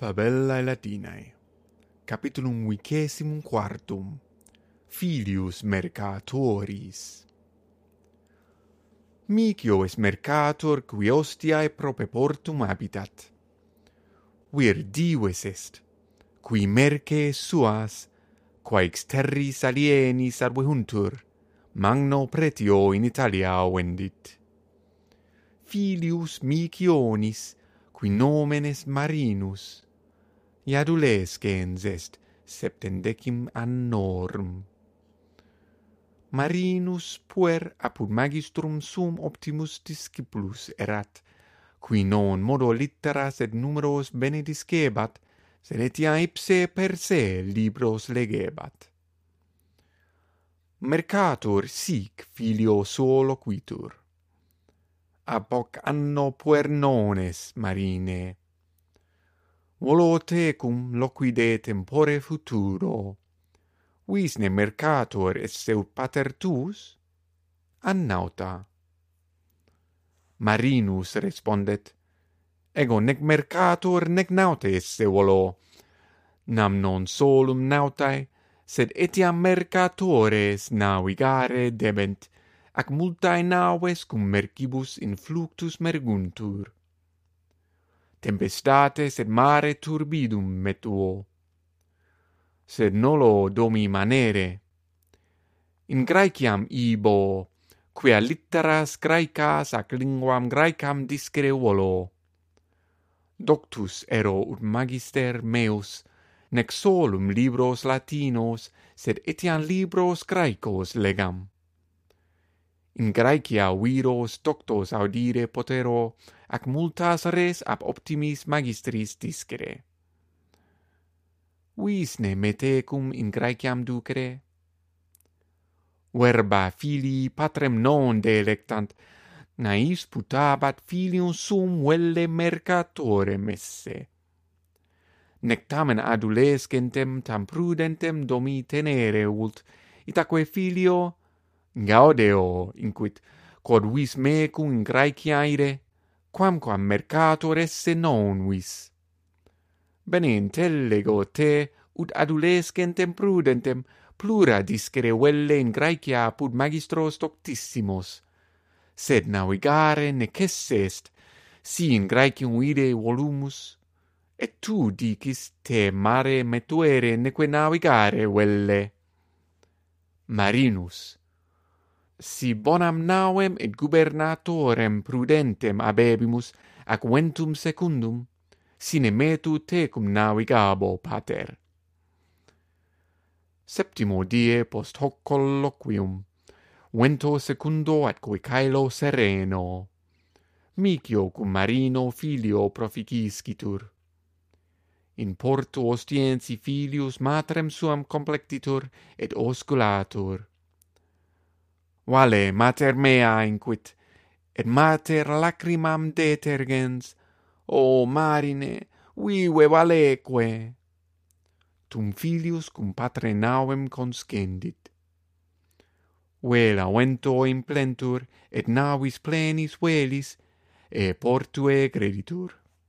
Fabellae Latinae Capitulum vicesimum quartum Filius Mercatoris Micio es mercator qui ostiae prope portum habitat. Vir dives est, qui merce suas, qua ex terris alienis arvehuntur, magno pretio in Italia vendit. Filius Micionis, qui nomen est Marinus, iadulescens est septendecim annorum. Marinus puer apud magistrum sum optimus discipulus erat, qui non modo litteras et numeros bene discebat, sed etia ipse per se libros legebat. Mercator sic filio suo loquitur. Ab hoc anno puer nones marine volo tecum loquide tempore futuro. Visne mercator seu pater tuus? Annauta. Marinus respondet, Ego nec mercator nec naute esse volo, nam non solum nautae, sed etiam mercatores navigare debent, ac multae naves cum mercibus in fluctus merguntur tempestates et mare turbidum metuo. Sed nolo domi manere. In Graeciam ibo, quia litteras Graecas ac linguam Graecam discere volo. Doctus ero ut magister meus, nec solum libros latinos, sed etiam libros Graecos legam in Graecia viros doctos audire potero, ac multas res ab optimis magistris discere. Visne metecum in Graeciam ducere? Verba filii patrem non delectant, nais putabat filium sum velle mercatore messe. Nec tamen adulescentem tam prudentem domi tenere ult, itaque filio gaudeo inquit quod vis mecum in graeciaire, quamquam mercator esse non vis. Bene intellego te ut adulescentem prudentem plura discere velle in Graecia apud magistros doctissimos. Sed navigare necesse est si in Graecium ide volumus? Et tu dicis te mare metuere neque navigare velle. Marinus si bonam nauem et gubernatorem prudentem abebimus, ac ventum secundum, sine metu tecum navigabo pater. Septimo die post hoc colloquium, vento secundo atque caelo sereno. Micio cum Marino filio proficiscitur. In porto ostiensi filius matrem suam complectitur et osculatur vale mater mea inquit, et mater lacrimam detergens, o marine, vive valeque. Tum filius cum patre nauem conscendit. Vela vento implentur, et navis plenis velis, e portue creditur.